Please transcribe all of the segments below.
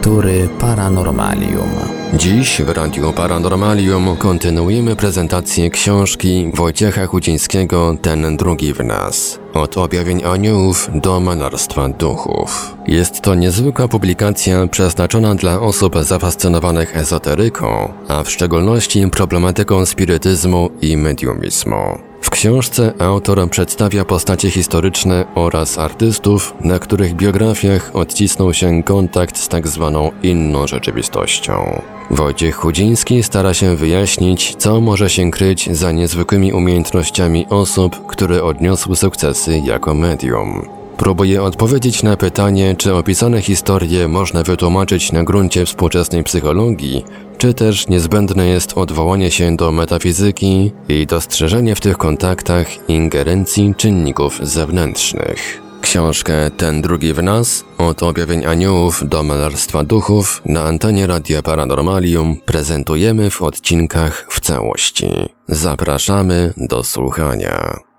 lektury Paranormalium. Dziś w Radiu Paranormalium kontynuujemy prezentację książki Wojciecha Chudzińskiego Ten drugi w nas. Od objawień aniołów do malarstwa duchów. Jest to niezwykła publikacja przeznaczona dla osób zafascynowanych ezoteryką, a w szczególności problematyką spirytyzmu i mediumizmu. W książce autor przedstawia postacie historyczne oraz artystów, na których biografiach odcisnął się kontakt z tak zwaną inną rzeczywistością. Wojciech Chudziński stara się wyjaśnić, co może się kryć za niezwykłymi umiejętnościami osób, które odniosły sukcesy jako medium. Próbuje odpowiedzieć na pytanie, czy opisane historie można wytłumaczyć na gruncie współczesnej psychologii, czy też niezbędne jest odwołanie się do metafizyki i dostrzeżenie w tych kontaktach ingerencji czynników zewnętrznych. Książkę Ten drugi w nas, od objawień aniołów do malarstwa duchów na antenie Radia Paranormalium prezentujemy w odcinkach w całości. Zapraszamy do słuchania.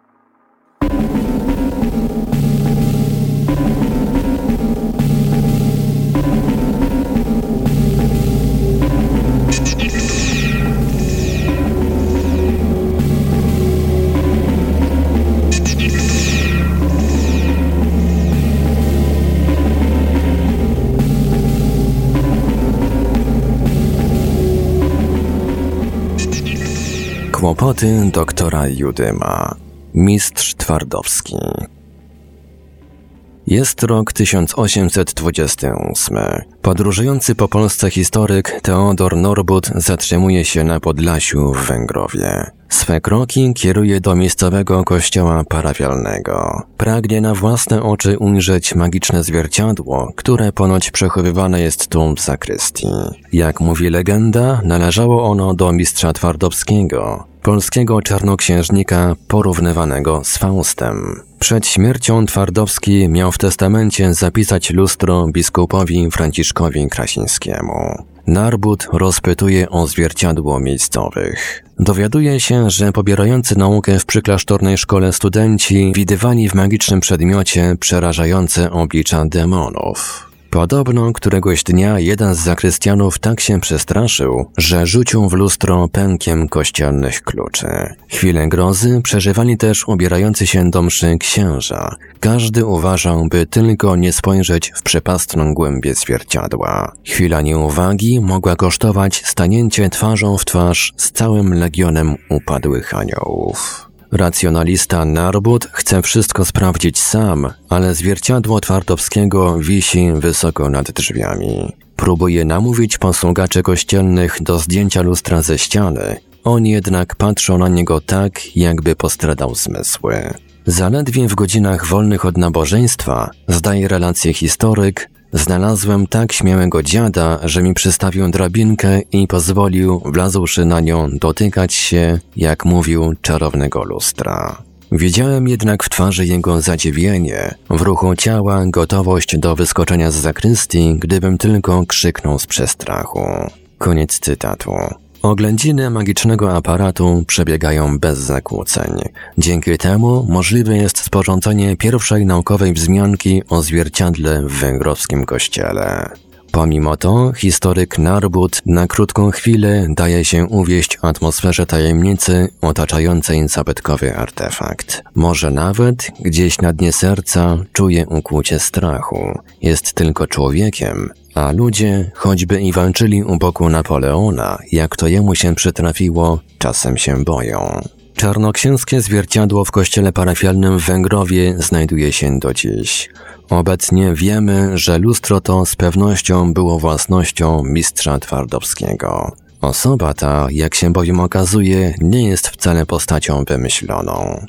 Kłopoty doktora Judyma. Mistrz Twardowski. Jest rok 1828. Podróżujący po Polsce historyk Teodor Norbut zatrzymuje się na Podlasiu w Węgrowie. Swe kroki kieruje do miejscowego kościoła parafialnego. Pragnie na własne oczy ujrzeć magiczne zwierciadło, które ponoć przechowywane jest tu w zakrystii. Jak mówi legenda, należało ono do mistrza Twardowskiego, polskiego czarnoksiężnika porównywanego z Faustem. Przed śmiercią Twardowski miał w testamencie zapisać lustro biskupowi Franciszkowi Krasińskiemu. Narbut rozpytuje o zwierciadło miejscowych. Dowiaduje się, że pobierający naukę w przyklasztornej szkole studenci widywali w magicznym przedmiocie przerażające oblicza demonów. Podobno któregoś dnia jeden z zakrystianów tak się przestraszył, że rzucił w lustro pękiem kościelnych kluczy. Chwilę grozy przeżywali też ubierający się do mszy księża. Każdy uważał, by tylko nie spojrzeć w przepastną głębię zwierciadła. Chwila nieuwagi mogła kosztować stanięcie twarzą w twarz z całym legionem upadłych aniołów. Racjonalista Narbut chce wszystko sprawdzić sam, ale zwierciadło Twardowskiego wisi wysoko nad drzwiami. Próbuje namówić posługaczy kościelnych do zdjęcia lustra ze ściany. Oni jednak patrzą na niego tak, jakby postradał zmysły. Zaledwie w godzinach wolnych od nabożeństwa, zdaje relację historyk, Znalazłem tak śmiałego dziada, że mi przystawił drabinkę i pozwolił, wlazłszy na nią, dotykać się, jak mówił, czarownego lustra. Widziałem jednak w twarzy jego zadziwienie, w ruchu ciała gotowość do wyskoczenia z zakrystii, gdybym tylko krzyknął z przestrachu. Koniec cytatu. Oględziny magicznego aparatu przebiegają bez zakłóceń. Dzięki temu możliwe jest sporządzenie pierwszej naukowej wzmianki o zwierciadle w węgrowskim kościele. Pomimo to, historyk Narbut na krótką chwilę daje się uwieść atmosferze tajemnicy otaczającej zabytkowy artefakt. Może nawet gdzieś na dnie serca czuje ukłucie strachu. Jest tylko człowiekiem, a ludzie, choćby i walczyli u boku Napoleona, jak to jemu się przytrafiło, czasem się boją. Czarnoksięskie zwierciadło w kościele parafialnym w Węgrowie znajduje się do dziś. Obecnie wiemy, że lustro to z pewnością było własnością mistrza Twardowskiego. Osoba ta, jak się bowiem okazuje, nie jest wcale postacią wymyśloną.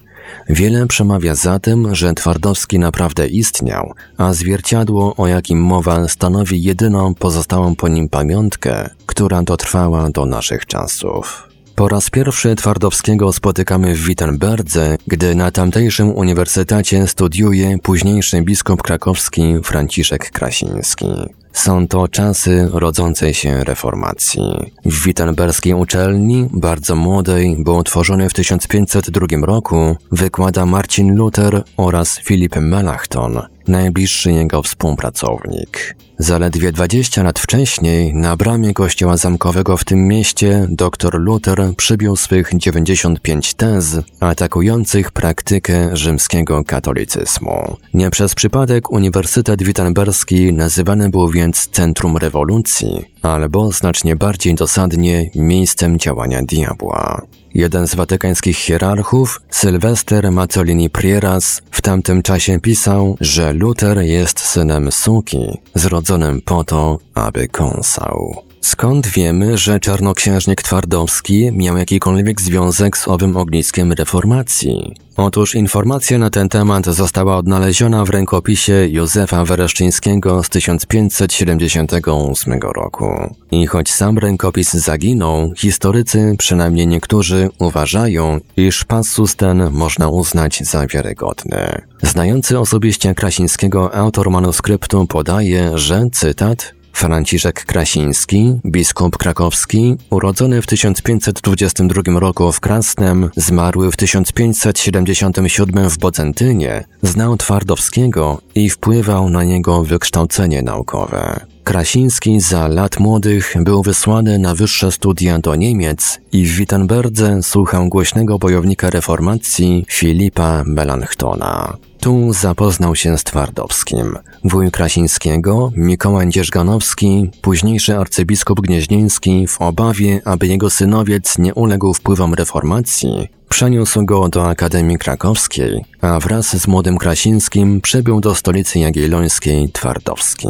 Wiele przemawia za tym, że Twardowski naprawdę istniał, a zwierciadło, o jakim mowa, stanowi jedyną pozostałą po nim pamiątkę, która dotrwała do naszych czasów. Po raz pierwszy Twardowskiego spotykamy w Wittenberdze, gdy na tamtejszym uniwersytecie studiuje późniejszy biskup krakowski Franciszek Krasiński. Są to czasy rodzącej się reformacji. W wittenberskiej uczelni, bardzo młodej, bo utworzony w 1502 roku, wykłada Marcin Luther oraz Filip Melanchthon, najbliższy jego współpracownik. Zaledwie 20 lat wcześniej na bramie kościoła zamkowego w tym mieście dr Luther przybił swych 95 tez atakujących praktykę rzymskiego katolicyzmu. Nie przez przypadek Uniwersytet Wittenberski nazywany był więc centrum rewolucji, albo znacznie bardziej dosadnie miejscem działania diabła. Jeden z watykańskich hierarchów, Sylwester Mazzolini Prieras, w tamtym czasie pisał, że Luther jest synem suki, zrodzonym po to, aby kąsał. Skąd wiemy, że czarnoksiężnik Twardowski miał jakikolwiek związek z owym ogniskiem reformacji? Otóż informacja na ten temat została odnaleziona w rękopisie Józefa Wereszczyńskiego z 1578 roku. I choć sam rękopis zaginął, historycy, przynajmniej niektórzy, uważają, iż passus ten można uznać za wiarygodny. Znający osobiście Krasińskiego autor manuskryptu podaje, że, cytat, Franciszek Krasiński, biskup krakowski, urodzony w 1522 roku w Krasnem, zmarły w 1577 w Bocentynie, znał Twardowskiego i wpływał na jego wykształcenie naukowe. Krasiński za lat młodych był wysłany na wyższe studia do Niemiec i w Wittenberdze słuchał głośnego bojownika reformacji Filipa Melanchtona. Tu zapoznał się z Twardowskim. Wuj Krasińskiego, Mikołaj Dzierżganowski, późniejszy arcybiskup gnieźnieński w obawie, aby jego synowiec nie uległ wpływom reformacji, przeniósł go do Akademii Krakowskiej, a wraz z młodym Krasińskim przybył do stolicy jagiellońskiej Twardowski.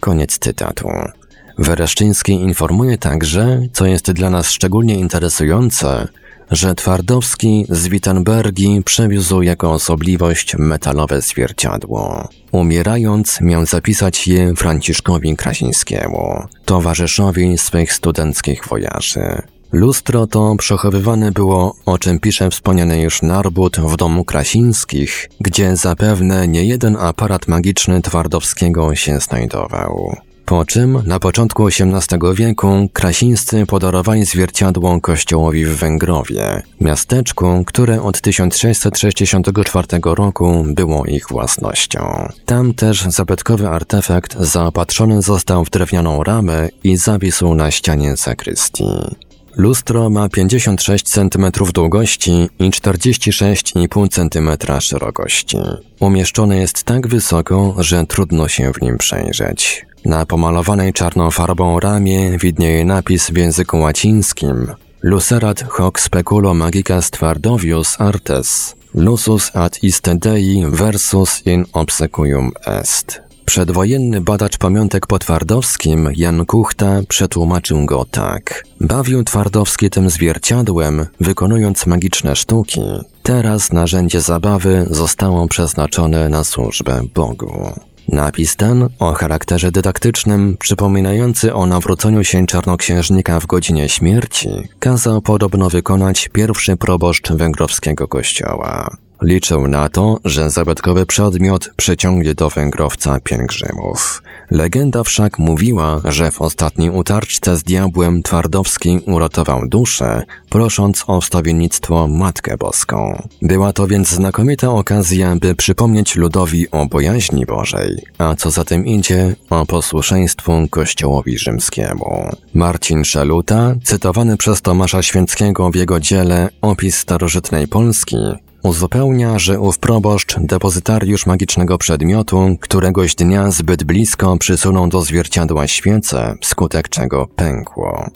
Koniec cytatu. Wereszczyński informuje także, co jest dla nas szczególnie interesujące, że Twardowski z Wittenbergi przewiózł jako osobliwość metalowe zwierciadło. Umierając miał zapisać je Franciszkowi Krasińskiemu, towarzyszowi swych studenckich wojaży. Lustro to przechowywane było, o czym pisze wspomniany już Narbut w domu Krasińskich, gdzie zapewne nie jeden aparat magiczny Twardowskiego się znajdował. Po czym na początku XVIII wieku krasińscy podarowali zwierciadło kościołowi w Węgrowie, miasteczku, które od 1664 roku było ich własnością. Tam też zabytkowy artefakt zaopatrzony został w drewnianą ramę i zawisł na ścianie zakrystii. Lustro ma 56 cm długości i 46,5 cm szerokości. Umieszczone jest tak wysoko, że trudno się w nim przejrzeć. Na pomalowanej czarną farbą ramie widnieje napis w języku łacińskim Lucerat hoc speculo magicas twardovius artes, lusus ad iste dei versus in obsequium est. Przedwojenny badacz pamiątek po Twardowskim, Jan Kuchta, przetłumaczył go tak. Bawił Twardowski tym zwierciadłem, wykonując magiczne sztuki. Teraz narzędzie zabawy zostało przeznaczone na służbę Bogu. Napis ten, o charakterze dydaktycznym, przypominający o nawróceniu się czarnoksiężnika w godzinie śmierci, kazał podobno wykonać pierwszy proboszcz węgrowskiego kościoła. Liczył na to, że zabytkowy przedmiot przyciągnie do węgrowca pielgrzymów. Legenda wszak mówiła, że w ostatniej utarczce z diabłem Twardowski uratował duszę, prosząc o wstawiennictwo Matkę Boską. Była to więc znakomita okazja, by przypomnieć ludowi o bojaźni Bożej, a co za tym idzie, o posłuszeństwu Kościołowi Rzymskiemu. Marcin Szeluta, cytowany przez Tomasza Święckiego w jego dziele Opis starożytnej Polski, Uzupełnia, że ów proboszcz, depozytariusz magicznego przedmiotu, któregoś dnia zbyt blisko przysunął do zwierciadła świecę, wskutek czego pękło.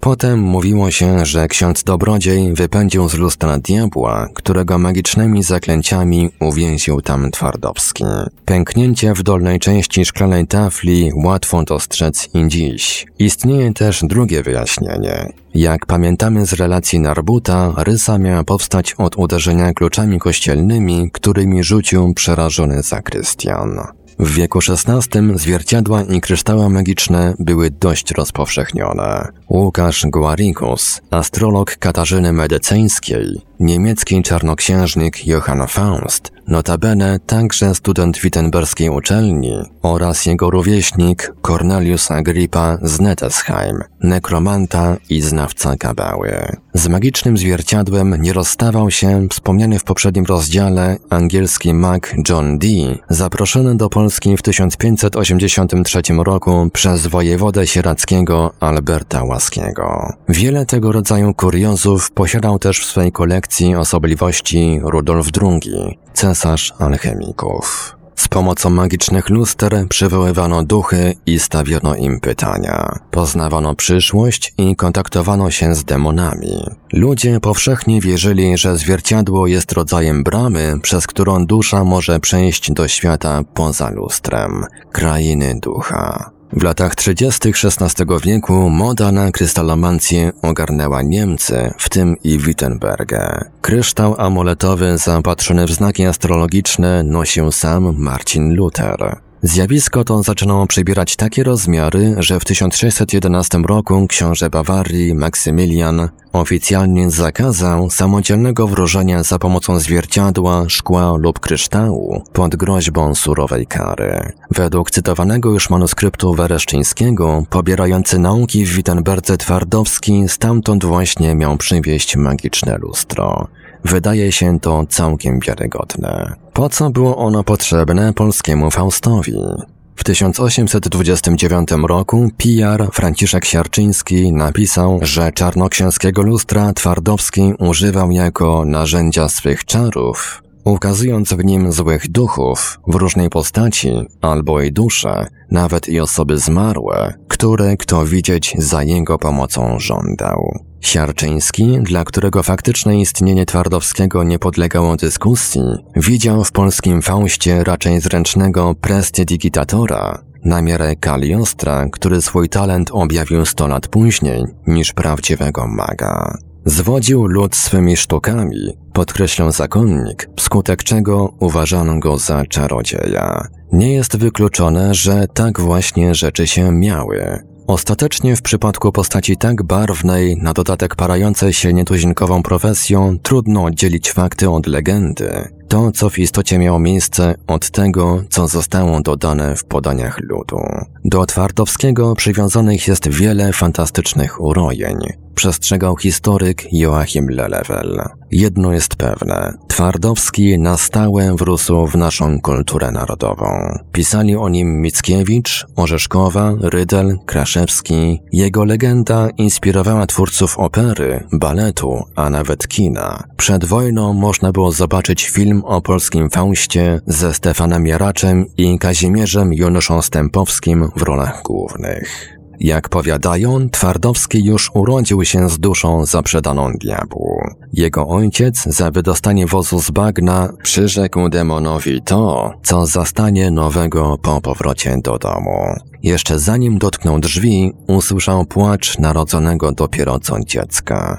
Potem mówiło się, że ksiądz dobrodziej wypędził z lustra diabła, którego magicznymi zaklęciami uwięził tam Twardowski. Pęknięcie w dolnej części szklanej tafli łatwo dostrzec i dziś. Istnieje też drugie wyjaśnienie. Jak pamiętamy z relacji Narbuta, rysa miała powstać od uderzenia kluczami kościelnymi, którymi rzucił przerażony zakrystian. W wieku XVI zwierciadła i kryształy magiczne były dość rozpowszechnione. Łukasz Guarigus, astrolog Katarzyny Medyceńskiej, niemiecki czarnoksiężnik Johann Faust, notabene także student wittenberskiej uczelni oraz jego rówieśnik Cornelius Agrippa z Nettesheim, nekromanta i znawca kabały. Z magicznym zwierciadłem nie rozstawał się wspomniany w poprzednim rozdziale angielski mag John Dee, zaproszony do Polski w 1583 roku przez wojewodę sierackiego Alberta Łaskiego. Wiele tego rodzaju kuriozów posiadał też w swojej kolekcji osobliwości Rudolf II, cesarz alchemików. Z pomocą magicznych luster przywoływano duchy i stawiono im pytania. Poznawano przyszłość i kontaktowano się z demonami. Ludzie powszechnie wierzyli, że zwierciadło jest rodzajem bramy, przez którą dusza może przejść do świata poza lustrem, krainy ducha. W latach 30. XVI wieku moda na krystalomancję ogarnęła Niemcy, w tym i Wittenbergę. Kryształ amuletowy zaopatrzony w znaki astrologiczne nosił sam Marcin Luther. Zjawisko to zaczynało przybierać takie rozmiary, że w 1611 roku książę Bawarii Maksymilian oficjalnie zakazał samodzielnego wróżenia za pomocą zwierciadła, szkła lub kryształu pod groźbą surowej kary. Według cytowanego już manuskryptu Wereszczyńskiego, pobierający nauki w Wittenberdze Twardowski stamtąd właśnie miał przywieźć magiczne lustro. Wydaje się to całkiem wiarygodne. Po co było ono potrzebne polskiemu Faustowi? W 1829 roku PR Franciszek Siarczyński napisał, że czarnoksięskiego lustra Twardowski używał jako narzędzia swych czarów, ukazując w nim złych duchów w różnej postaci albo i dusze, nawet i osoby zmarłe, które kto widzieć za jego pomocą żądał. Siarczyński, dla którego faktyczne istnienie Twardowskiego nie podlegało dyskusji, widział w polskim Faustie raczej zręcznego prestidigitatora, na miarę Kaliostra, który swój talent objawił sto lat później, niż prawdziwego maga. Zwodził lud swymi sztukami, podkreślał zakonnik, wskutek czego uważano go za czarodzieja. Nie jest wykluczone, że tak właśnie rzeczy się miały. Ostatecznie w przypadku postaci tak barwnej, na dodatek parającej się nietuzinkową profesją, trudno oddzielić fakty od legendy. To, co w istocie miało miejsce od tego, co zostało dodane w podaniach ludu. Do Twardowskiego przywiązanych jest wiele fantastycznych urojeń przestrzegał historyk Joachim Lelewel. Jedno jest pewne, Twardowski na stałe wrósł w naszą kulturę narodową. Pisali o nim Mickiewicz, Orzeszkowa, Rydel, Kraszewski. Jego legenda inspirowała twórców opery, baletu, a nawet kina. Przed wojną można było zobaczyć film o polskim Faustie ze Stefanem Jaraczem i Kazimierzem Jonuszą Stępowskim w rolach głównych. Jak powiadają, Twardowski już urodził się z duszą zaprzedaną diabłu. Jego ojciec za wydostanie wozu z bagna przyrzekł demonowi to, co zastanie nowego po powrocie do domu. Jeszcze zanim dotknął drzwi, usłyszał płacz narodzonego dopiero co dziecka.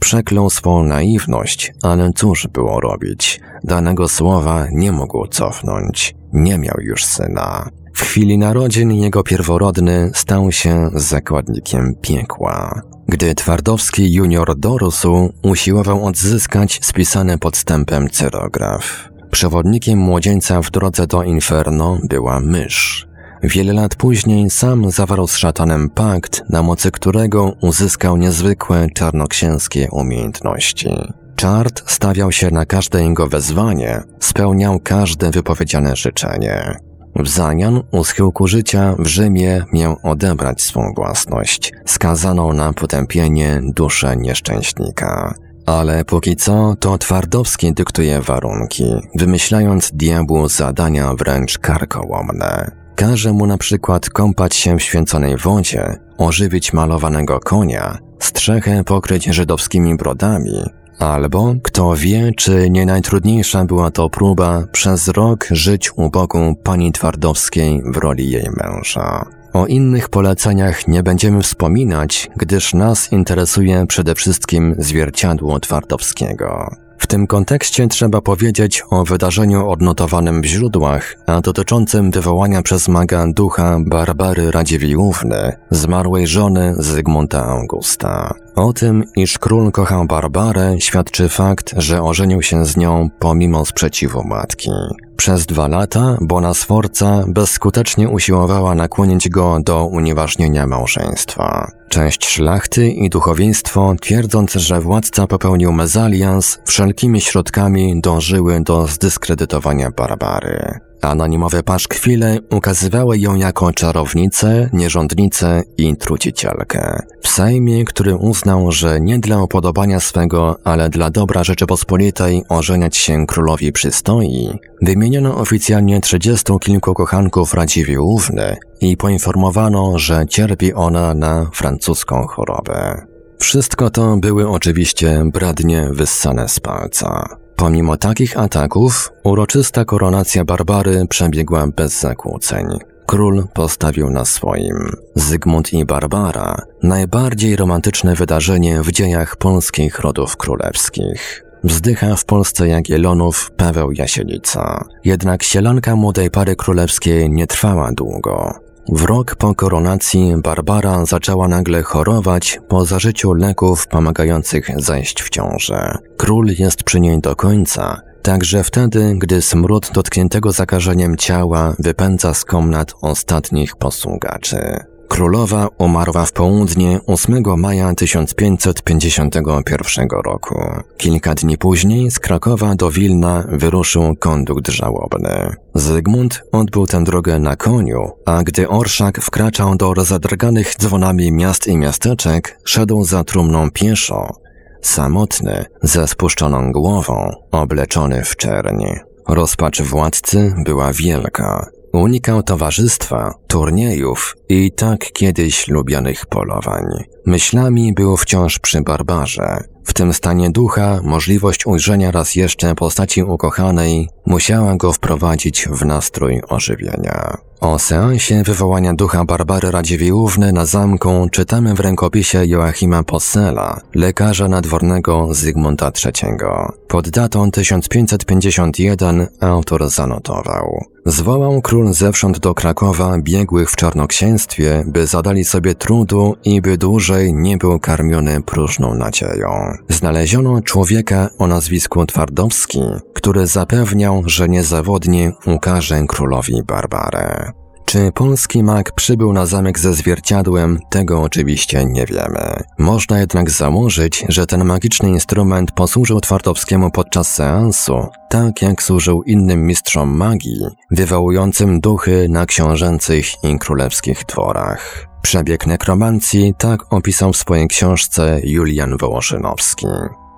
Przeklął swą naiwność, ale cóż było robić? Danego słowa nie mógł cofnąć. Nie miał już syna. W chwili narodzin jego pierworodny stał się zakładnikiem piekła. Gdy Twardowski junior dorósł, usiłował odzyskać spisany podstępem cyrograf. Przewodnikiem młodzieńca w drodze do Inferno była mysz. Wiele lat później sam zawarł z szatanem pakt, na mocy którego uzyskał niezwykłe czarnoksięskie umiejętności. Czart stawiał się na każde jego wezwanie, spełniał każde wypowiedziane życzenie. W zamian u schyłku życia w Rzymie miał odebrać swą własność, skazaną na potępienie duszę nieszczęśnika. Ale póki co to Twardowski dyktuje warunki, wymyślając diabłu zadania wręcz karkołomne. Każe mu na przykład kąpać się w święconej wodzie, ożywić malowanego konia, strzechę pokryć żydowskimi brodami, Albo, kto wie, czy nie najtrudniejsza była to próba przez rok żyć u boku pani Twardowskiej w roli jej męża. O innych poleceniach nie będziemy wspominać, gdyż nas interesuje przede wszystkim zwierciadło Twardowskiego. W tym kontekście trzeba powiedzieć o wydarzeniu odnotowanym w źródłach, a dotyczącym wywołania przez maga ducha Barbary Radziwiłłówny, zmarłej żony Zygmunta Augusta. O tym, iż król kochał Barbarę, świadczy fakt, że ożenił się z nią pomimo sprzeciwu matki. Przez dwa lata Bona Sforza bezskutecznie usiłowała nakłonić go do unieważnienia małżeństwa. Część szlachty i duchowieństwo, twierdząc, że władca popełnił mezalians, wszelkimi środkami dążyły do zdyskredytowania Barbary. Anonimowe paszkwile ukazywały ją jako czarownicę, nierządnicę i trucicielkę. W Sejmie, który uznał, że nie dla upodobania swego, ale dla dobra Rzeczypospolitej ożeniać się królowi przystoi, wymieniono oficjalnie trzydziestu kilku kochanków Radziwiłłówny i poinformowano, że cierpi ona na francuską chorobę. Wszystko to były oczywiście bradnie wyssane z palca. Pomimo takich ataków, uroczysta koronacja Barbary przebiegła bez zakłóceń. Król postawił na swoim. Zygmunt i Barbara najbardziej romantyczne wydarzenie w dziejach polskich rodów królewskich. Wzdycha w Polsce Jagiellonów Paweł Jasienica. Jednak sielanka młodej pary królewskiej nie trwała długo. W rok po koronacji Barbara zaczęła nagle chorować po zażyciu leków pomagających zajść w ciążę. Król jest przy niej do końca, także wtedy, gdy smród dotkniętego zakażeniem ciała wypędza z komnat ostatnich posługaczy. Królowa umarła w południe 8 maja 1551 roku. Kilka dni później z Krakowa do Wilna wyruszył kondukt żałobny. Zygmunt odbył tę drogę na koniu, a gdy orszak wkraczał do rozadrganych dzwonami miast i miasteczek, szedł za trumną pieszo, samotny, ze spuszczoną głową, obleczony w czerni. Rozpacz władcy była wielka. Unikał towarzystwa, turniejów i tak kiedyś lubianych polowań. Myślami był wciąż przy barbarze. W tym stanie ducha możliwość ujrzenia raz jeszcze postaci ukochanej musiała go wprowadzić w nastrój ożywienia. O seansie wywołania ducha Barbary Radziwiłłówny na zamku czytamy w rękopisie Joachima Possela, lekarza nadwornego Zygmunta III. Pod datą 1551 autor zanotował. Zwołał król zewsząd do Krakowa biegłych w czarnoksięstwie, by zadali sobie trudu i by dłużej nie był karmiony próżną nadzieją. Znaleziono człowieka o nazwisku Twardowski, który zapewniał, że niezawodnie ukaże królowi Barbarę. Czy polski mag przybył na zamek ze zwierciadłem, tego oczywiście nie wiemy. Można jednak założyć, że ten magiczny instrument posłużył Twardowskiemu podczas seansu, tak jak służył innym mistrzom magii, wywołującym duchy na książęcych i królewskich dworach. Przebieg nekromancji tak opisał w swojej książce Julian Wołoszynowski.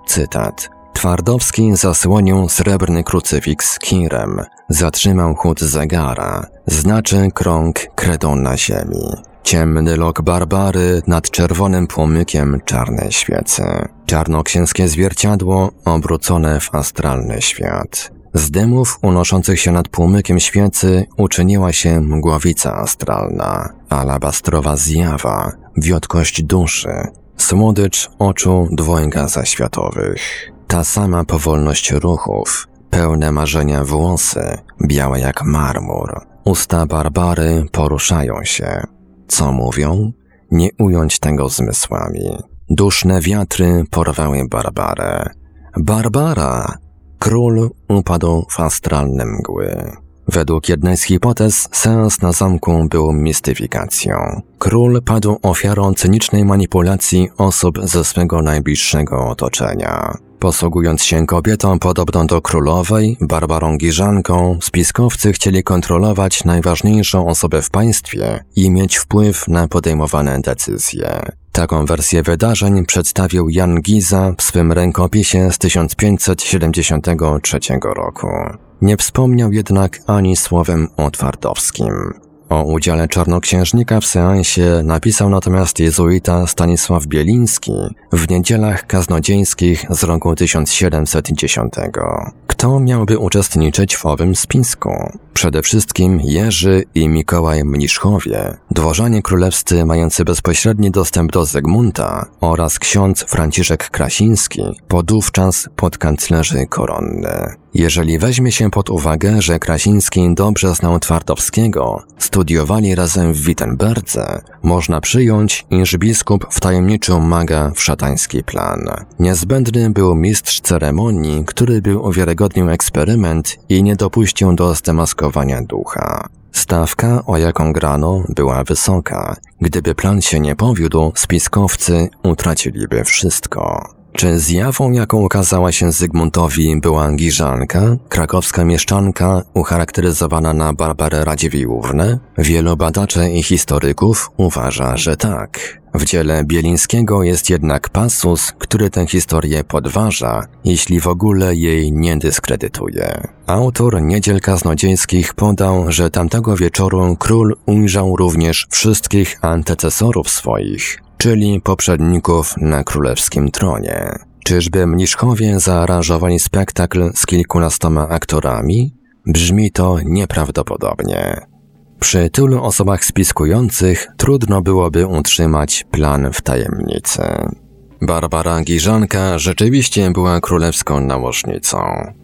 Cytat. Twardowski zasłonił srebrny krucyfiks kirem, zatrzymał chód zegara, znaczy krąg kredą na ziemi. Ciemny lok Barbary nad czerwonym płomykiem czarnej świecy. Czarnoksięskie zwierciadło obrócone w astralny świat. Z dymów unoszących się nad płomykiem świecy uczyniła się mgławica astralna, alabastrowa zjawa, wiotkość duszy, słodycz oczu dwojga zaświatowych. Ta sama powolność ruchów, pełne marzenia włosy, białe jak marmur. Usta Barbary poruszają się. Co mówią? Nie ująć tego zmysłami. Duszne wiatry porwały Barbarę. Barbara! Król upadł w astralne mgły. Według jednej z hipotez, seans na zamku był mistyfikacją. Król padł ofiarą cynicznej manipulacji osób ze swego najbliższego otoczenia. Posługując się kobietą podobną do królowej, Barbarą Giżanką, spiskowcy chcieli kontrolować najważniejszą osobę w państwie i mieć wpływ na podejmowane decyzje. Taką wersję wydarzeń przedstawił Jan Giza w swym rękopisie z 1573 roku. Nie wspomniał jednak ani słowem o Twardowskim. O udziale czarnoksiężnika w seansie napisał natomiast jezuita Stanisław Bieliński w niedzielach kaznodzieńskich z roku 1710. Kto miałby uczestniczyć w owym spisku? Przede wszystkim Jerzy i Mikołaj Mniszchowie, dworzanie królewscy mający bezpośredni dostęp do Zygmunta oraz ksiądz Franciszek Krasiński, podówczas podkanclerzy koronny. Jeżeli weźmie się pod uwagę, że Krasiński dobrze znał Twardowskiego, studiowali razem w Wittenberdze, można przyjąć, iż biskup wtajemniczył maga w szatański plan. Niezbędny był mistrz ceremonii, który by uwiarygodnił eksperyment i nie dopuścił do zdemaskowania ducha. Stawka, o jaką grano, była wysoka. Gdyby plan się nie powiódł, spiskowcy utraciliby wszystko. Czy zjawą, jaką okazała się Zygmuntowi, była Giżanka, krakowska mieszczanka ucharakteryzowana na Barbarę Radziwiłłównę? Wielu badaczy i historyków uważa, że tak. W dziele Bielińskiego jest jednak pasus, który tę historię podważa, jeśli w ogóle jej nie dyskredytuje. Autor Niedziel Kaznodziejskich podał, że tamtego wieczoru król ujrzał również wszystkich antecesorów swoich, czyli poprzedników na królewskim tronie. Czyżby mniszkowie zaaranżowali spektakl z kilkunastoma aktorami? Brzmi to nieprawdopodobnie. Przy tylu osobach spiskujących trudno byłoby utrzymać plan w tajemnicy. Barbara Giżanka rzeczywiście była królewską nałożnicą.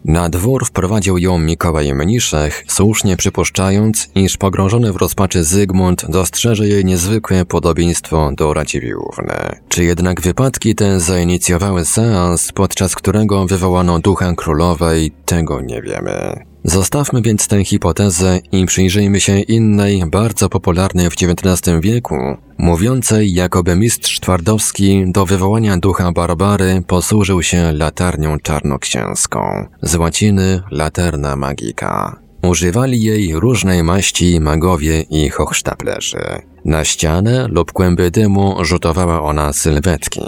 Na dwór wprowadził ją Mikołaj Mniszech, słusznie przypuszczając, iż pogrążony w rozpaczy Zygmunt dostrzeże jej niezwykłe podobieństwo do Radziwiłłówny. Czy jednak wypadki te zainicjowały seans, podczas którego wywołano ducha królowej, tego nie wiemy. Zostawmy więc tę hipotezę i przyjrzyjmy się innej, bardzo popularnej w XIX wieku, mówiącej jakoby mistrz Twardowski do wywołania ducha Barbary posłużył się latarnią czarnoksięską, z łaciny laterna magica. Używali jej różnej maści magowie i hochsztaplerzy. Na ścianę lub kłęby dymu rzutowała ona sylwetki.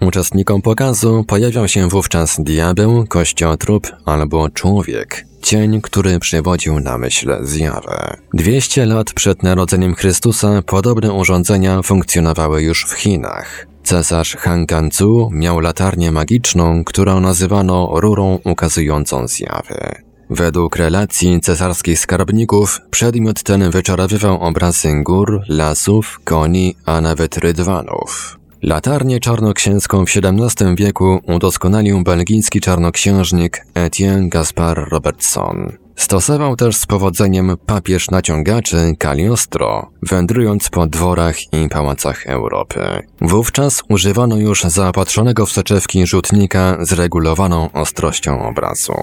Uczestnikom pokazu pojawiał się wówczas diabeł, kościotrup albo człowiek, cień, który przywodził na myśl zjawę. 200 lat przed narodzeniem Chrystusa podobne urządzenia funkcjonowały już w Chinach. Cesarz Han Kanzu miał latarnię magiczną, którą nazywano rurą ukazującą zjawy. Według relacji cesarskich skarbników przedmiot ten wyczarowywał obrazy gór, lasów, koni, a nawet rydwanów. Latarnię czarnoksięską w XVII wieku udoskonalił belgijski czarnoksiężnik Etienne Gaspar Robertson. Stosował też z powodzeniem papież naciągaczy Cagliostro, wędrując po dworach i pałacach Europy. Wówczas używano już zaopatrzonego w soczewki rzutnika z regulowaną ostrością obrazu.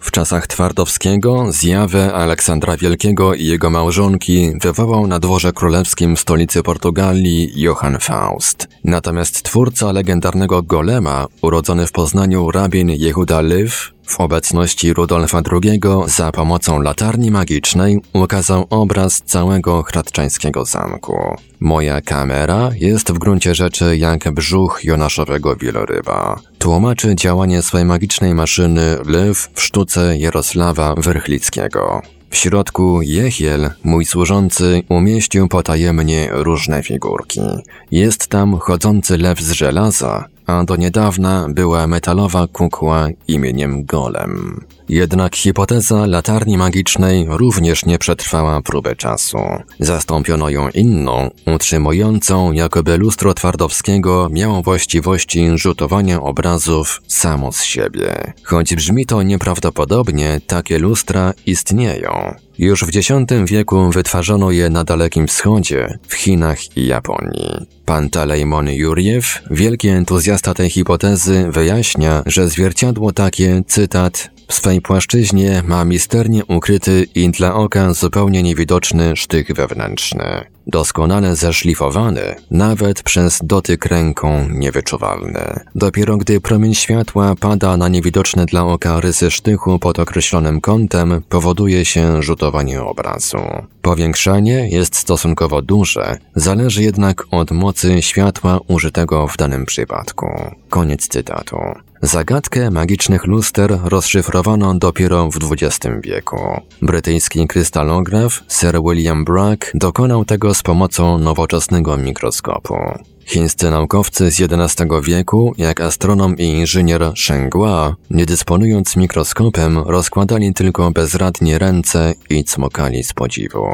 W czasach Twardowskiego zjawę Aleksandra Wielkiego i jego małżonki wywołał na dworze królewskim stolicy Portugalii Johann Faust. Natomiast twórca legendarnego Golema, urodzony w Poznaniu rabin Jehuda Lyw, w obecności Rudolfa II za pomocą latarni magicznej ukazał obraz całego hradczańskiego zamku. Moja kamera jest w gruncie rzeczy jak brzuch jonaszowego wieloryba. Tłumaczy działanie swojej magicznej maszyny Lew w sztuce Jarosława Werchlickiego. W środku Jehiel, mój służący, umieścił potajemnie różne figurki. Jest tam chodzący lew z żelaza, a do niedawna była metalowa kukła imieniem Golem. Jednak hipoteza latarni magicznej również nie przetrwała próby czasu. Zastąpiono ją inną, utrzymującą, jakoby lustro Twardowskiego miało właściwości rzutowania obrazów samo z siebie. Choć brzmi to nieprawdopodobnie, takie lustra istnieją. Już w X wieku wytwarzano je na Dalekim Wschodzie, w Chinach i Japonii. Pantalejmon Jurjew, wielki entuzjasta tej hipotezy, wyjaśnia, że zwierciadło takie, cytat, w swej płaszczyźnie ma misternie ukryty i dla oka zupełnie niewidoczny sztych wewnętrzny. Doskonale zeszlifowany, nawet przez dotyk ręką niewyczuwalny. Dopiero gdy promień światła pada na niewidoczne dla oka rysy sztychu pod określonym kątem, powoduje się rzutowanie obrazu. Powiększanie jest stosunkowo duże, zależy jednak od mocy światła użytego w danym przypadku. Koniec cytatu. Zagadkę magicznych luster rozszyfrowano dopiero w XX wieku. Brytyjski krystalograf Sir William Bragg dokonał tego z pomocą nowoczesnego mikroskopu. Chińscy naukowcy z XI wieku, jak astronom i inżynier Shenghua, nie dysponując mikroskopem, rozkładali tylko bezradnie ręce i cmokali z podziwu.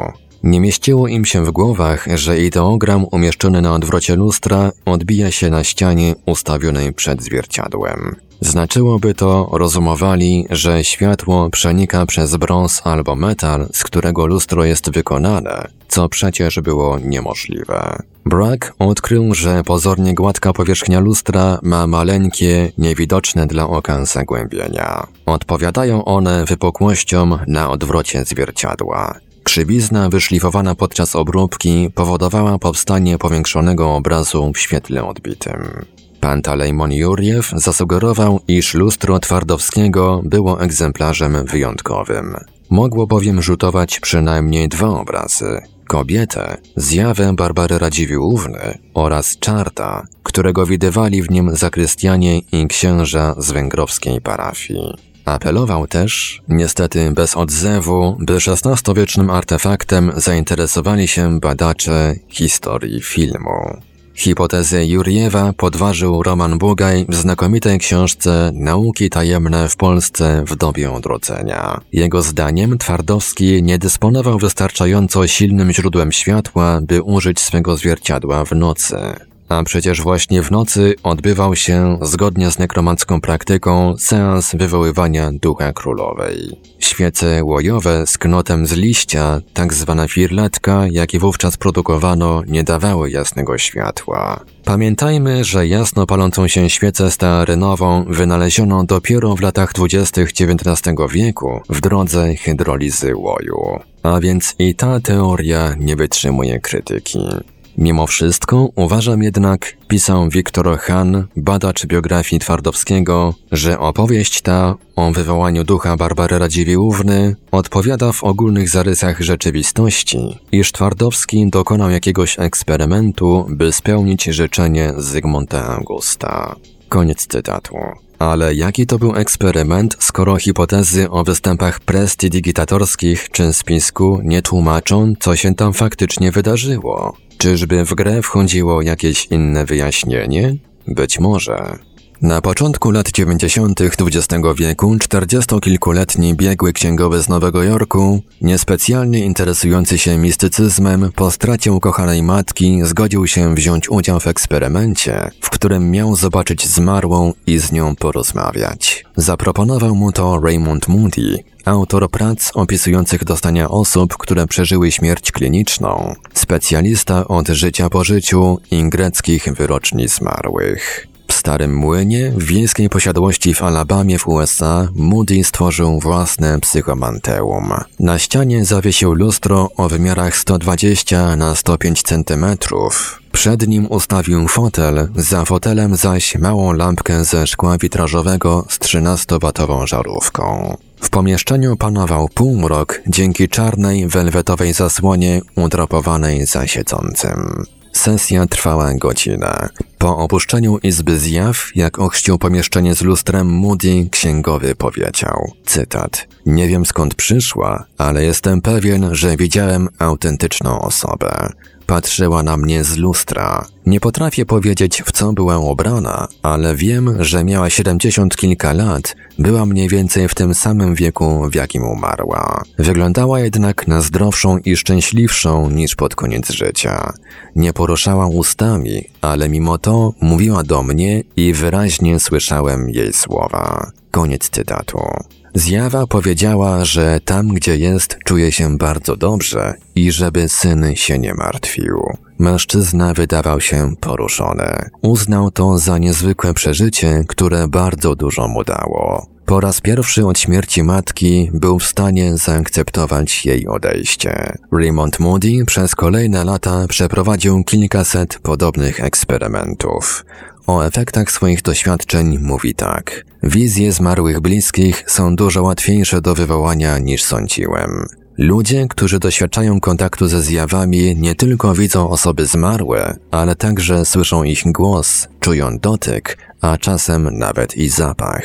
Nie mieściło im się w głowach, że ideogram umieszczony na odwrocie lustra odbija się na ścianie ustawionej przed zwierciadłem. Znaczyłoby to, rozumowali, że światło przenika przez brąz albo metal, z którego lustro jest wykonane, co przecież było niemożliwe. Bragg odkrył, że pozornie gładka powierzchnia lustra ma maleńkie, niewidoczne dla oka zagłębienia. Odpowiadają one wypukłościom na odwrocie zwierciadła. Krzywizna wyszlifowana podczas obróbki powodowała powstanie powiększonego obrazu w świetle odbitym. Pantalejmon Jurjew zasugerował, iż lustro Twardowskiego było egzemplarzem wyjątkowym. Mogło bowiem rzutować przynajmniej dwa obrazy. Kobietę, zjawę Barbary Radziwiłłówny oraz czarta, którego widywali w nim zakrystianie i księża z węgrowskiej parafii. Apelował też, niestety bez odzewu, by XVI-wiecznym artefaktem zainteresowali się badacze historii filmu. Hipotezę Jurjewa podważył Roman Bugaj w znakomitej książce Nauki tajemne w Polsce w dobie odrodzenia. Jego zdaniem Twardowski nie dysponował wystarczająco silnym źródłem światła, by użyć swego zwierciadła w nocy. A przecież właśnie w nocy odbywał się, zgodnie z nekromancką praktyką, seans wywoływania ducha królowej. Świece łojowe z knotem z liścia, tak zwana firletka, jakie wówczas produkowano, nie dawały jasnego światła. Pamiętajmy, że jasno palącą się świecę stearynową wynaleziono dopiero w latach dwudziestych XIX wieku w drodze hydrolizy łoju. A więc i ta teoria nie wytrzymuje krytyki. Mimo wszystko uważam jednak, pisał Wiktor Han, badacz biografii Twardowskiego, że opowieść ta o wywołaniu ducha Barbary Radziwiłłówny odpowiada w ogólnych zarysach rzeczywistości, iż Twardowski dokonał jakiegoś eksperymentu, by spełnić życzenie Zygmunta Augusta. Koniec cytatu. Ale jaki to był eksperyment, skoro hipotezy o występach prestidigitatorskich czy spisku nie tłumaczą, co się tam faktycznie wydarzyło? Czyżby w grę wchodziło jakieś inne wyjaśnienie? Być może. Na początku lat 90. XX wieku czterdziestokilkuletni biegły księgowy z Nowego Jorku, niespecjalnie interesujący się mistycyzmem, po stracie ukochanej matki zgodził się wziąć udział w eksperymencie, w którym miał zobaczyć zmarłą i z nią porozmawiać. Zaproponował mu to Raymond Moody, autor prac opisujących dostania osób, które przeżyły śmierć kliniczną, specjalista od życia po życiu i greckich wyroczni zmarłych. W Starym Młynie, w wiejskiej posiadłości w Alabamie w USA, Moody stworzył własne psychomanteum. Na ścianie zawiesił lustro o wymiarach 120 na 105 cm. Przed nim ustawił fotel, za fotelem zaś małą lampkę ze szkła witrażowego z 13-watową żarówką. W pomieszczeniu panował półmrok dzięki czarnej, welwetowej zasłonie udrapowanej za siedzącym. Sesja trwała godzinę. Po opuszczeniu izby zjaw, jak ochrzcił pomieszczenie z lustrem Moody, księgowy powiedział, cytat, Nie wiem skąd przyszła, ale jestem pewien, że widziałem autentyczną osobę. Patrzyła na mnie z lustra. Nie potrafię powiedzieć, w co była ubrana, ale wiem, że miała siedemdziesiąt kilka lat, była mniej więcej w tym samym wieku, w jakim umarła. Wyglądała jednak na zdrowszą i szczęśliwszą niż pod koniec życia. Nie poruszała ustami, ale mimo to mówiła do mnie i wyraźnie słyszałem jej słowa. Koniec cytatu. Zjawa powiedziała, że tam, gdzie jest, czuje się bardzo dobrze i żeby syn się nie martwił. Mężczyzna wydawał się poruszony. Uznał to za niezwykłe przeżycie, które bardzo dużo mu dało. Po raz pierwszy od śmierci matki był w stanie zaakceptować jej odejście. Raymond Moody przez kolejne lata przeprowadził kilkaset podobnych eksperymentów. O efektach swoich doświadczeń mówi tak. Wizje zmarłych bliskich są dużo łatwiejsze do wywołania niż sądziłem. Ludzie, którzy doświadczają kontaktu ze zjawami, nie tylko widzą osoby zmarłe, ale także słyszą ich głos, czują dotyk, a czasem nawet i zapach.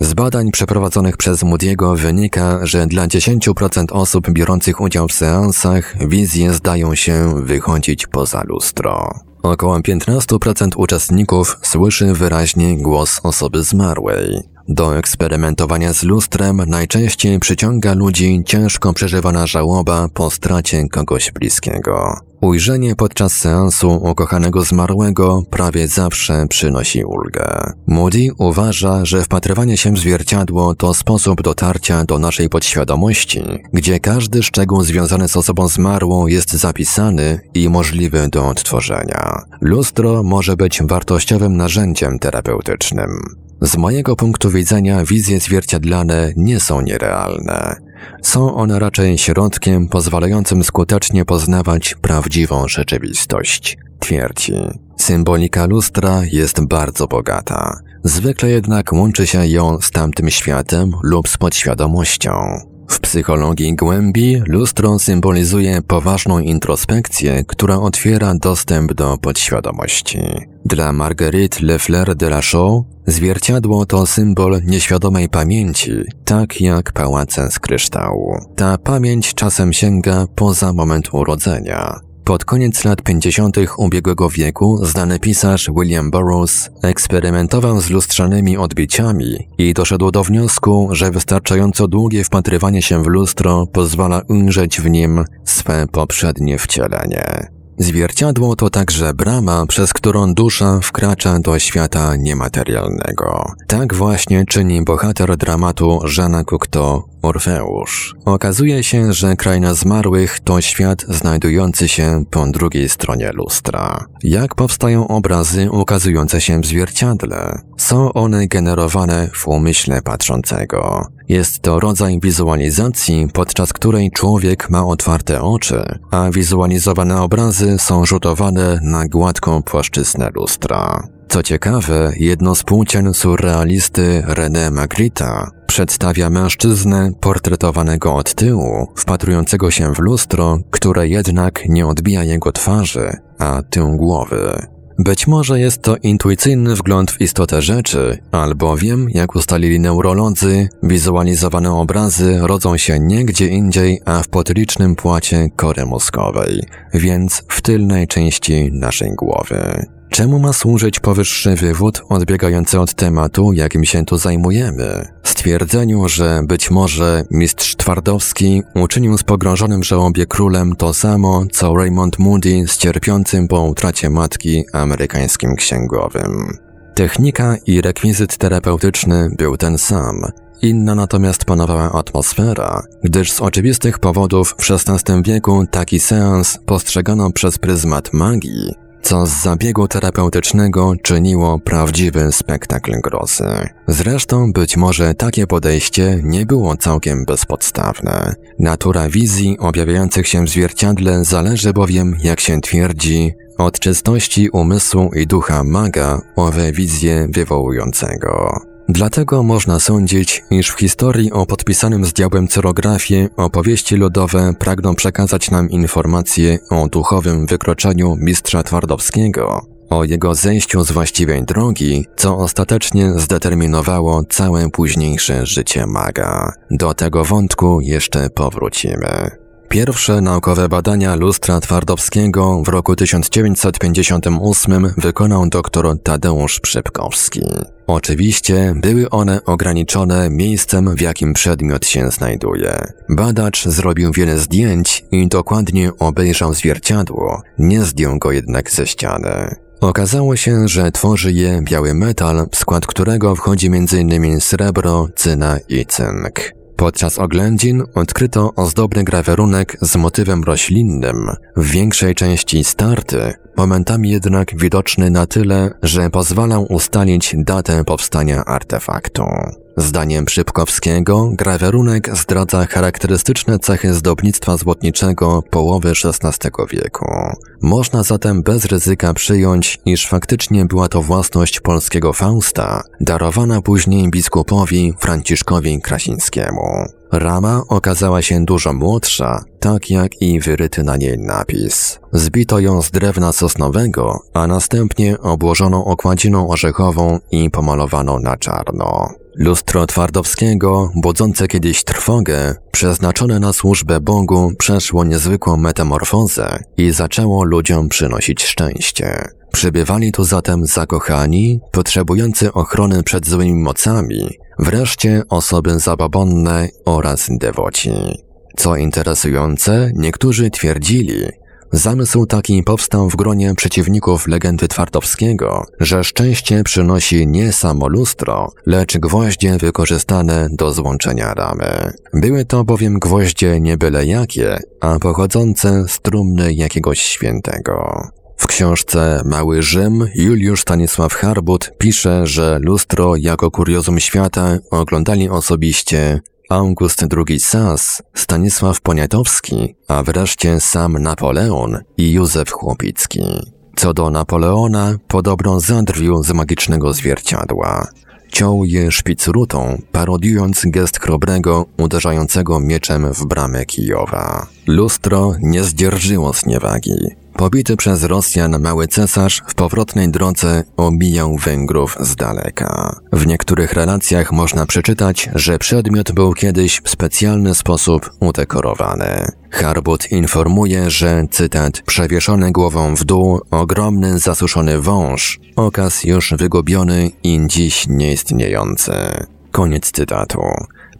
Z badań przeprowadzonych przez Moody'ego wynika, że dla 10% osób biorących udział w seansach wizje zdają się wychodzić poza lustro. Około 15% uczestników słyszy wyraźnie głos osoby zmarłej. Do eksperymentowania z lustrem najczęściej przyciąga ludzi ciężko przeżywana żałoba po stracie kogoś bliskiego. Ujrzenie podczas seansu ukochanego zmarłego prawie zawsze przynosi ulgę. Moody uważa, że wpatrywanie się w zwierciadło to sposób dotarcia do naszej podświadomości, gdzie każdy szczegół związany z osobą zmarłą jest zapisany i możliwy do odtworzenia. Lustro może być wartościowym narzędziem terapeutycznym. Z mojego punktu widzenia wizje zwierciadlane nie są nierealne. Są one raczej środkiem pozwalającym skutecznie poznawać prawdziwą rzeczywistość. Twierdzi. Symbolika lustra jest bardzo bogata. Zwykle jednak łączy się ją z tamtym światem lub z podświadomością. W psychologii głębi lustro symbolizuje poważną introspekcję, która otwiera dostęp do podświadomości. Dla Marguerite Lefleur de la Chaux zwierciadło to symbol nieświadomej pamięci, tak jak pałace z kryształu. Ta pamięć czasem sięga poza moment urodzenia. Pod koniec lat 50. ubiegłego wieku znany pisarz William Burroughs eksperymentował z lustrzanymi odbiciami i doszedł do wniosku, że wystarczająco długie wpatrywanie się w lustro pozwala ujrzeć w nim swe poprzednie wcielenie. Zwierciadło to także brama, przez którą dusza wkracza do świata niematerialnego. Tak właśnie czyni bohater dramatu Żana Cocteau, Orfeusz. Okazuje się, że kraina zmarłych to świat znajdujący się po drugiej stronie lustra. Jak powstają obrazy ukazujące się w zwierciadle? Są one generowane w umyśle patrzącego. Jest to rodzaj wizualizacji, podczas której człowiek ma otwarte oczy, a wizualizowane obrazy są rzutowane na gładką płaszczyznę lustra. Co ciekawe, jedno z płócien surrealisty René Magritte przedstawia mężczyznę portretowanego od tyłu, wpatrującego się w lustro, które jednak nie odbija jego twarzy, a tył głowy. Być może jest to intuicyjny wgląd w istotę rzeczy, albowiem, jak ustalili neurolodzy, wizualizowane obrazy rodzą się nie gdzie indziej, a w potylicznym płacie kory mózgowej, więc w tylnej części naszej głowy. Czemu ma służyć powyższy wywód odbiegający od tematu, jakim się tu zajmujemy? Stwierdzeniu, że być może mistrz Twardowski uczynił z pogrążonym żałobie królem to samo, co Raymond Moody z cierpiącym po utracie matki amerykańskim księgowym. Technika i rekwizyt terapeutyczny był ten sam. Inna natomiast panowała atmosfera, gdyż z oczywistych powodów w XVI wieku taki seans postrzegano przez pryzmat magii, co z zabiegu terapeutycznego czyniło prawdziwy spektakl grozy. Zresztą być może takie podejście nie było całkiem bezpodstawne. Natura wizji objawiających się w zwierciadle zależy bowiem, jak się twierdzi, od czystości umysłu i ducha maga owe wizje wywołującego. Dlatego można sądzić, iż w historii o podpisanym z diabłem cyrografie opowieści ludowe pragną przekazać nam informacje o duchowym wykroczeniu mistrza Twardowskiego, o jego zejściu z właściwej drogi, co ostatecznie zdeterminowało całe późniejsze życie maga. Do tego wątku jeszcze powrócimy. Pierwsze naukowe badania lustra Twardowskiego w roku 1958 wykonał dr Tadeusz Przypkowski. Oczywiście były one ograniczone miejscem, w jakim przedmiot się znajduje. Badacz zrobił wiele zdjęć i dokładnie obejrzał zwierciadło, nie zdjął go jednak ze ściany. Okazało się, że tworzy je biały metal, w skład którego wchodzi m.in. srebro, cyna i cynk. Podczas oględzin odkryto ozdobny grawerunek z motywem roślinnym, w większej części starty, momentami jednak widoczny na tyle, że pozwalał ustalić datę powstania artefaktu. Zdaniem Szybkowskiego, grawerunek zdradza charakterystyczne cechy zdobnictwa złotniczego połowy XVI wieku. Można zatem bez ryzyka przyjąć, iż faktycznie była to własność polskiego Fausta, darowana później biskupowi Franciszkowi Krasińskiemu. Rama okazała się dużo młodsza, tak jak i wyryty na niej napis. Zbito ją z drewna sosnowego, a następnie obłożono okładziną orzechową i pomalowano na czarno. Lustro Twardowskiego, budzące kiedyś trwogę, przeznaczone na służbę Bogu, przeszło niezwykłą metamorfozę i zaczęło ludziom przynosić szczęście. Przybywali tu zatem zakochani, potrzebujący ochrony przed złymi mocami, wreszcie osoby zabobonne oraz dewoci. Co interesujące, niektórzy twierdzili, Zamysł taki powstał w gronie przeciwników legendy Twardowskiego, że szczęście przynosi nie samo lustro, lecz gwoździe wykorzystane do złączenia ramy. Były to bowiem gwoździe nie byle jakie, a pochodzące z trumny jakiegoś świętego. W książce Mały Rzym Juliusz Stanisław Harbut pisze, że lustro jako kuriozum świata oglądali osobiście August II Sas, Stanisław Poniatowski, a wreszcie sam Napoleon i Józef Chłopicki. Co do Napoleona, podobno zadrwił z magicznego zwierciadła. Ciął je szpicrutą, parodiując gest chrobrego uderzającego mieczem w bramę Kijowa. Lustro nie zdzierżyło zniewagi. Pobity przez Rosjan mały cesarz w powrotnej drodze omijał Węgrów z daleka. W niektórych relacjach można przeczytać, że przedmiot był kiedyś w specjalny sposób udekorowany. Harbut informuje, że, cytat, przewieszony głową w dół, ogromny zasuszony wąż, okaz już wygubiony i dziś nieistniejący. Koniec cytatu.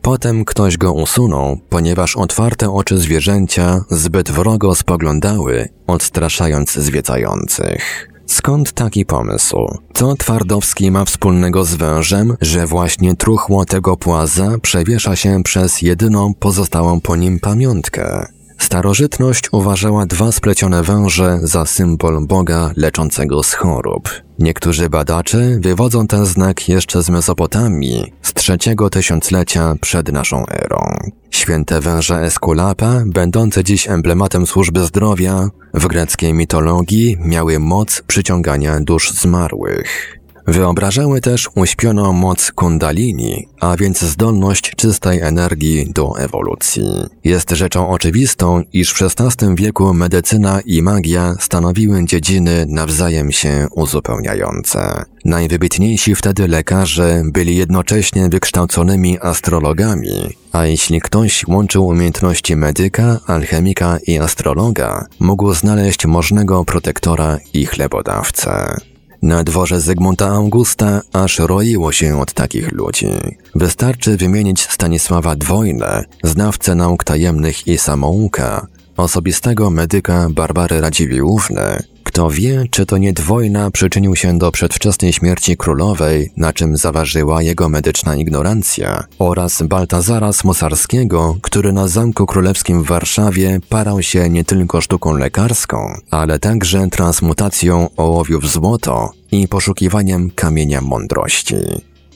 Potem ktoś go usunął, ponieważ otwarte oczy zwierzęcia zbyt wrogo spoglądały, odstraszając zwiedzających. Skąd taki pomysł? Co Twardowski ma wspólnego z wężem, że właśnie truchło tego płaza przewiesza się przez jedyną pozostałą po nim pamiątkę? Starożytność uważała dwa splecione węże za symbol Boga leczącego z chorób. Niektórzy badacze wywodzą ten znak jeszcze z Mesopotamii, z trzeciego tysiąclecia przed naszą erą. Święte węże Eskulapa, będące dziś emblematem służby zdrowia, w greckiej mitologii miały moc przyciągania dusz zmarłych. Wyobrażały też uśpioną moc kundalini, a więc zdolność czystej energii do ewolucji. Jest rzeczą oczywistą, iż w XVI wieku medycyna i magia stanowiły dziedziny nawzajem się uzupełniające. Najwybitniejsi wtedy lekarze byli jednocześnie wykształconymi astrologami, a jeśli ktoś łączył umiejętności medyka, alchemika i astrologa, mógł znaleźć możnego protektora i chlebodawcę. Na dworze Zygmunta Augusta aż roiło się od takich ludzi. Wystarczy wymienić Stanisława Dwojnę, znawcę nauk tajemnych i samouka, osobistego medyka Barbary Radziwiłłówny. Kto wie, czy to nie Dwojna przyczynił się do przedwczesnej śmierci królowej, na czym zaważyła jego medyczna ignorancja, oraz Baltazara Smosarskiego, który na Zamku Królewskim w Warszawie parał się nie tylko sztuką lekarską, ale także transmutacją ołowiu w złoto i poszukiwaniem kamienia mądrości.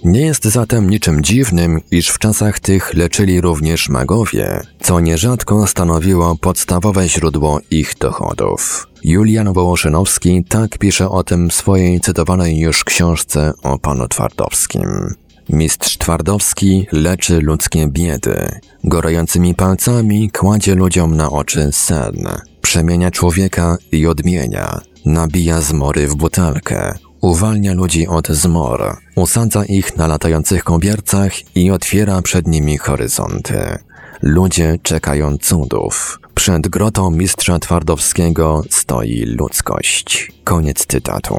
Nie jest zatem niczym dziwnym, iż w czasach tych leczyli również magowie, co nierzadko stanowiło podstawowe źródło ich dochodów. Julian Wołoszynowski tak pisze o tym w swojej cytowanej już książce o panu Twardowskim. Mistrz Twardowski leczy ludzkie biedy. Gorącymi palcami kładzie ludziom na oczy sen. Przemienia człowieka i odmienia. Nabija zmory w butelkę. Uwalnia ludzi od zmor. Usadza ich na latających kobiercach i otwiera przed nimi horyzonty. Ludzie czekają cudów. Przed grotą mistrza Twardowskiego stoi ludzkość. Koniec cytatu.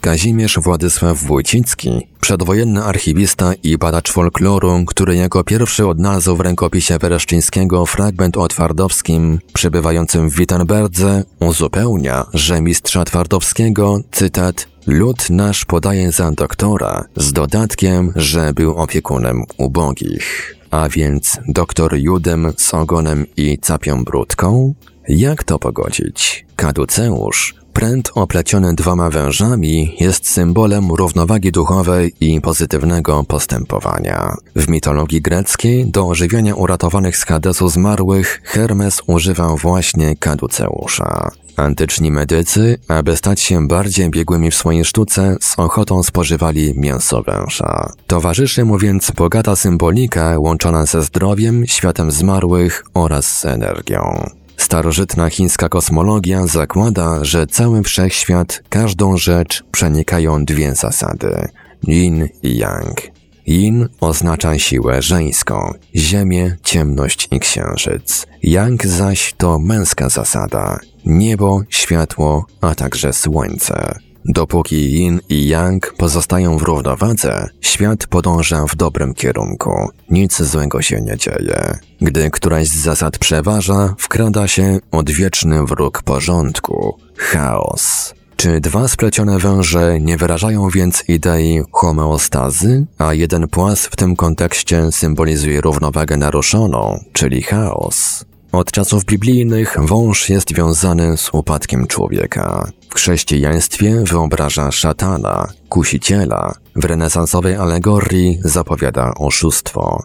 Kazimierz Władysław Wójcicki, przedwojenny archiwista i badacz folkloru, który jako pierwszy odnalazł w rękopisie Wereszczyńskiego fragment o Twardowskim, przebywającym w Wittenberdze, uzupełnia, że mistrza Twardowskiego, cytat, lud nasz podaje za doktora, z dodatkiem, że był opiekunem ubogich. A więc doktor Judem z ogonem i capią brudką? Jak to pogodzić? Kaduceusz, pręt opleciony dwoma wężami, jest symbolem równowagi duchowej i pozytywnego postępowania. W mitologii greckiej do ożywiania uratowanych z Hadesu zmarłych Hermes używał właśnie kaduceusza. Antyczni medycy, aby stać się bardziej biegłymi w swojej sztuce, z ochotą spożywali mięso węża. Towarzyszy mu więc bogata symbolika łączona ze zdrowiem, światem zmarłych oraz z energią. Starożytna chińska kosmologia zakłada, że cały wszechświat, każdą rzecz przenikają dwie zasady yin i yang. Yin oznacza siłę żeńską, ziemię, ciemność i księżyc. Yang zaś to męska zasada, niebo, światło, a także słońce. Dopóki yin i yang pozostają w równowadze, świat podąża w dobrym kierunku. Nic złego się nie dzieje. Gdy któraś z zasad przeważa, wkrada się odwieczny wróg porządku chaos. Czy dwa splecione węże nie wyrażają więc idei homeostazy, a jeden płas w tym kontekście symbolizuje równowagę naruszoną, czyli chaos? Od czasów biblijnych wąż jest wiązany z upadkiem człowieka. W chrześcijaństwie wyobraża szatana, kusiciela. W renesansowej alegorii zapowiada oszustwo.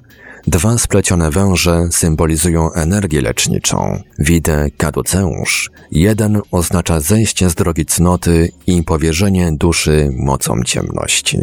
Dwa splecione węże symbolizują energię leczniczą, widę kaduceusz. Jeden oznacza zejście z drogi cnoty i powierzenie duszy mocom ciemności.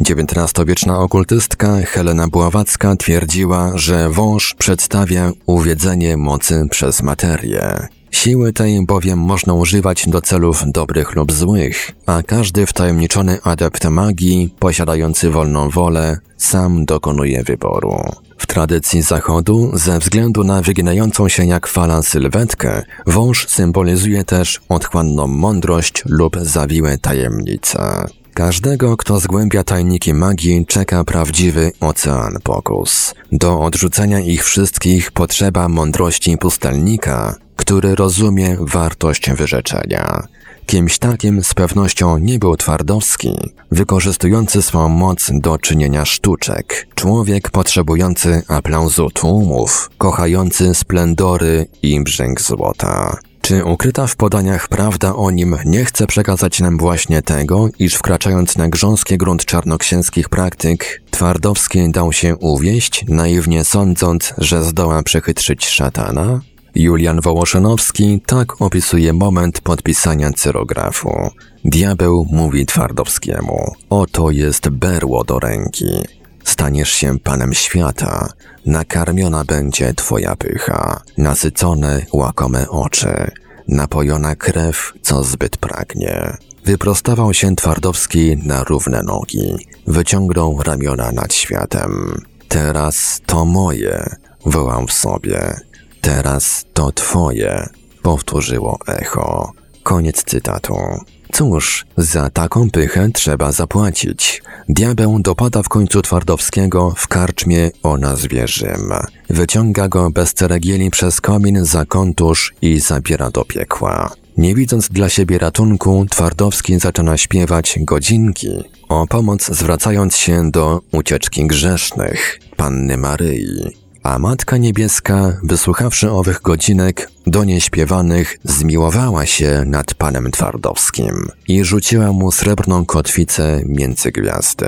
XIX-wieczna okultystka Helena Bławacka twierdziła, że wąż przedstawia uwiedzenie mocy przez materię. Siły tej bowiem można używać do celów dobrych lub złych, a każdy wtajemniczony adept magii, posiadający wolną wolę, sam dokonuje wyboru. W tradycji Zachodu, ze względu na wyginającą się jak fala sylwetkę, wąż symbolizuje też otchłanną mądrość lub zawiłe tajemnice. Każdego, kto zgłębia tajniki magii, czeka prawdziwy ocean pokus. Do odrzucenia ich wszystkich potrzeba mądrości pustelnika, który rozumie wartość wyrzeczenia. Kimś takim z pewnością nie był Twardowski, wykorzystujący swą moc do czynienia sztuczek. Człowiek potrzebujący aplauzu tłumów, kochający splendory i brzęk złota. Czy ukryta w podaniach prawda o nim nie chce przekazać nam właśnie tego, iż wkraczając na grząski grunt czarnoksięskich praktyk, Twardowski dał się uwieść, naiwnie sądząc, że zdoła przechytrzyć szatana? Julian Wołoszynowski tak opisuje moment podpisania cyrografu. Diabeł mówi Twardowskiemu, oto jest berło do ręki. Staniesz się panem świata, nakarmiona będzie twoja pycha, nasycone łakome oczy, napojona krew, co zbyt pragnie. Wyprostował się Twardowski na równe nogi, wyciągnął ramiona nad światem. Teraz to moje, wołał w sobie. Teraz to twoje, powtórzyło echo. Koniec cytatu. Cóż, za taką pychę trzeba zapłacić. Diabeł dopada w końcu Twardowskiego w karczmie o nazwie Rzym. Wyciąga go bez ceregieli przez komin za kontusz i zabiera do piekła. Nie widząc dla siebie ratunku, Twardowski zaczyna śpiewać godzinki, o pomoc zwracając się do ucieczki grzesznych, Panny Maryi. A Matka Niebieska, wysłuchawszy owych godzinek, do niej śpiewanych, zmiłowała się nad panem Twardowskim i rzuciła mu srebrną kotwicę między gwiazdy.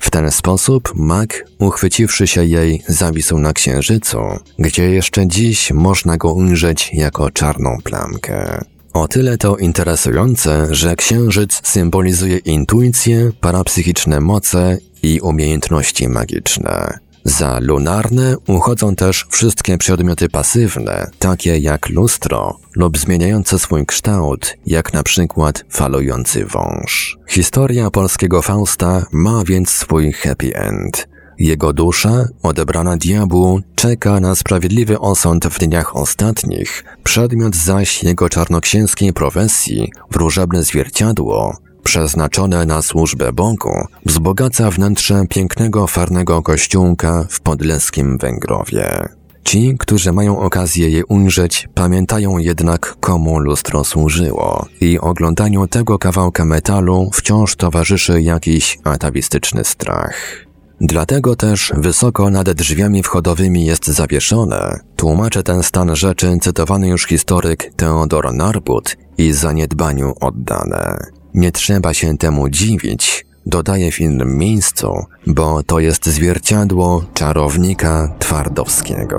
W ten sposób mag, uchwyciwszy się jej, zawisł na księżycu, gdzie jeszcze dziś można go ujrzeć jako czarną plamkę. O tyle to interesujące, że księżyc symbolizuje intuicję, parapsychiczne moce i umiejętności magiczne. Za lunarne uchodzą też wszystkie przedmioty pasywne, takie jak lustro lub zmieniające swój kształt, jak na przykład falujący wąż. Historia polskiego Fausta ma więc swój happy end. Jego dusza, odebrana diabłu, czeka na sprawiedliwy osąd w dniach ostatnich, przedmiot zaś jego czarnoksięskiej profesji, wróżebne zwierciadło, przeznaczone na służbę Bogu, wzbogaca wnętrze pięknego farnego kościółka w podleskim Węgrowie. Ci, którzy mają okazję je ujrzeć, pamiętają jednak komu lustro służyło i oglądaniu tego kawałka metalu wciąż towarzyszy jakiś atawistyczny strach. Dlatego też wysoko nad drzwiami wchodowymi jest zawieszone, tłumaczy ten stan rzeczy cytowany już historyk Theodor Narbut i zaniedbaniu oddane. Nie trzeba się temu dziwić, dodaję w innym miejscu, bo to jest zwierciadło czarownika Twardowskiego.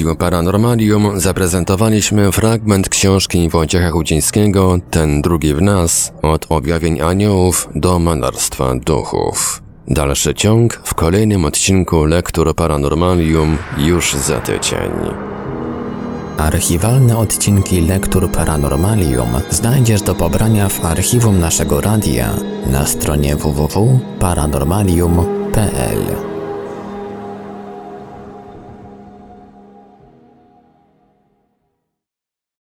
Radiu Paranormalium zaprezentowaliśmy fragment książki Wojciecha Chudzińskiego Ten drugi w nas od objawień aniołów do malarstwa duchów. Dalszy ciąg w kolejnym odcinku Lektur Paranormalium już za tydzień. Archiwalne odcinki Lektur Paranormalium znajdziesz do pobrania w archiwum naszego radia na stronie www.paranormalium.pl.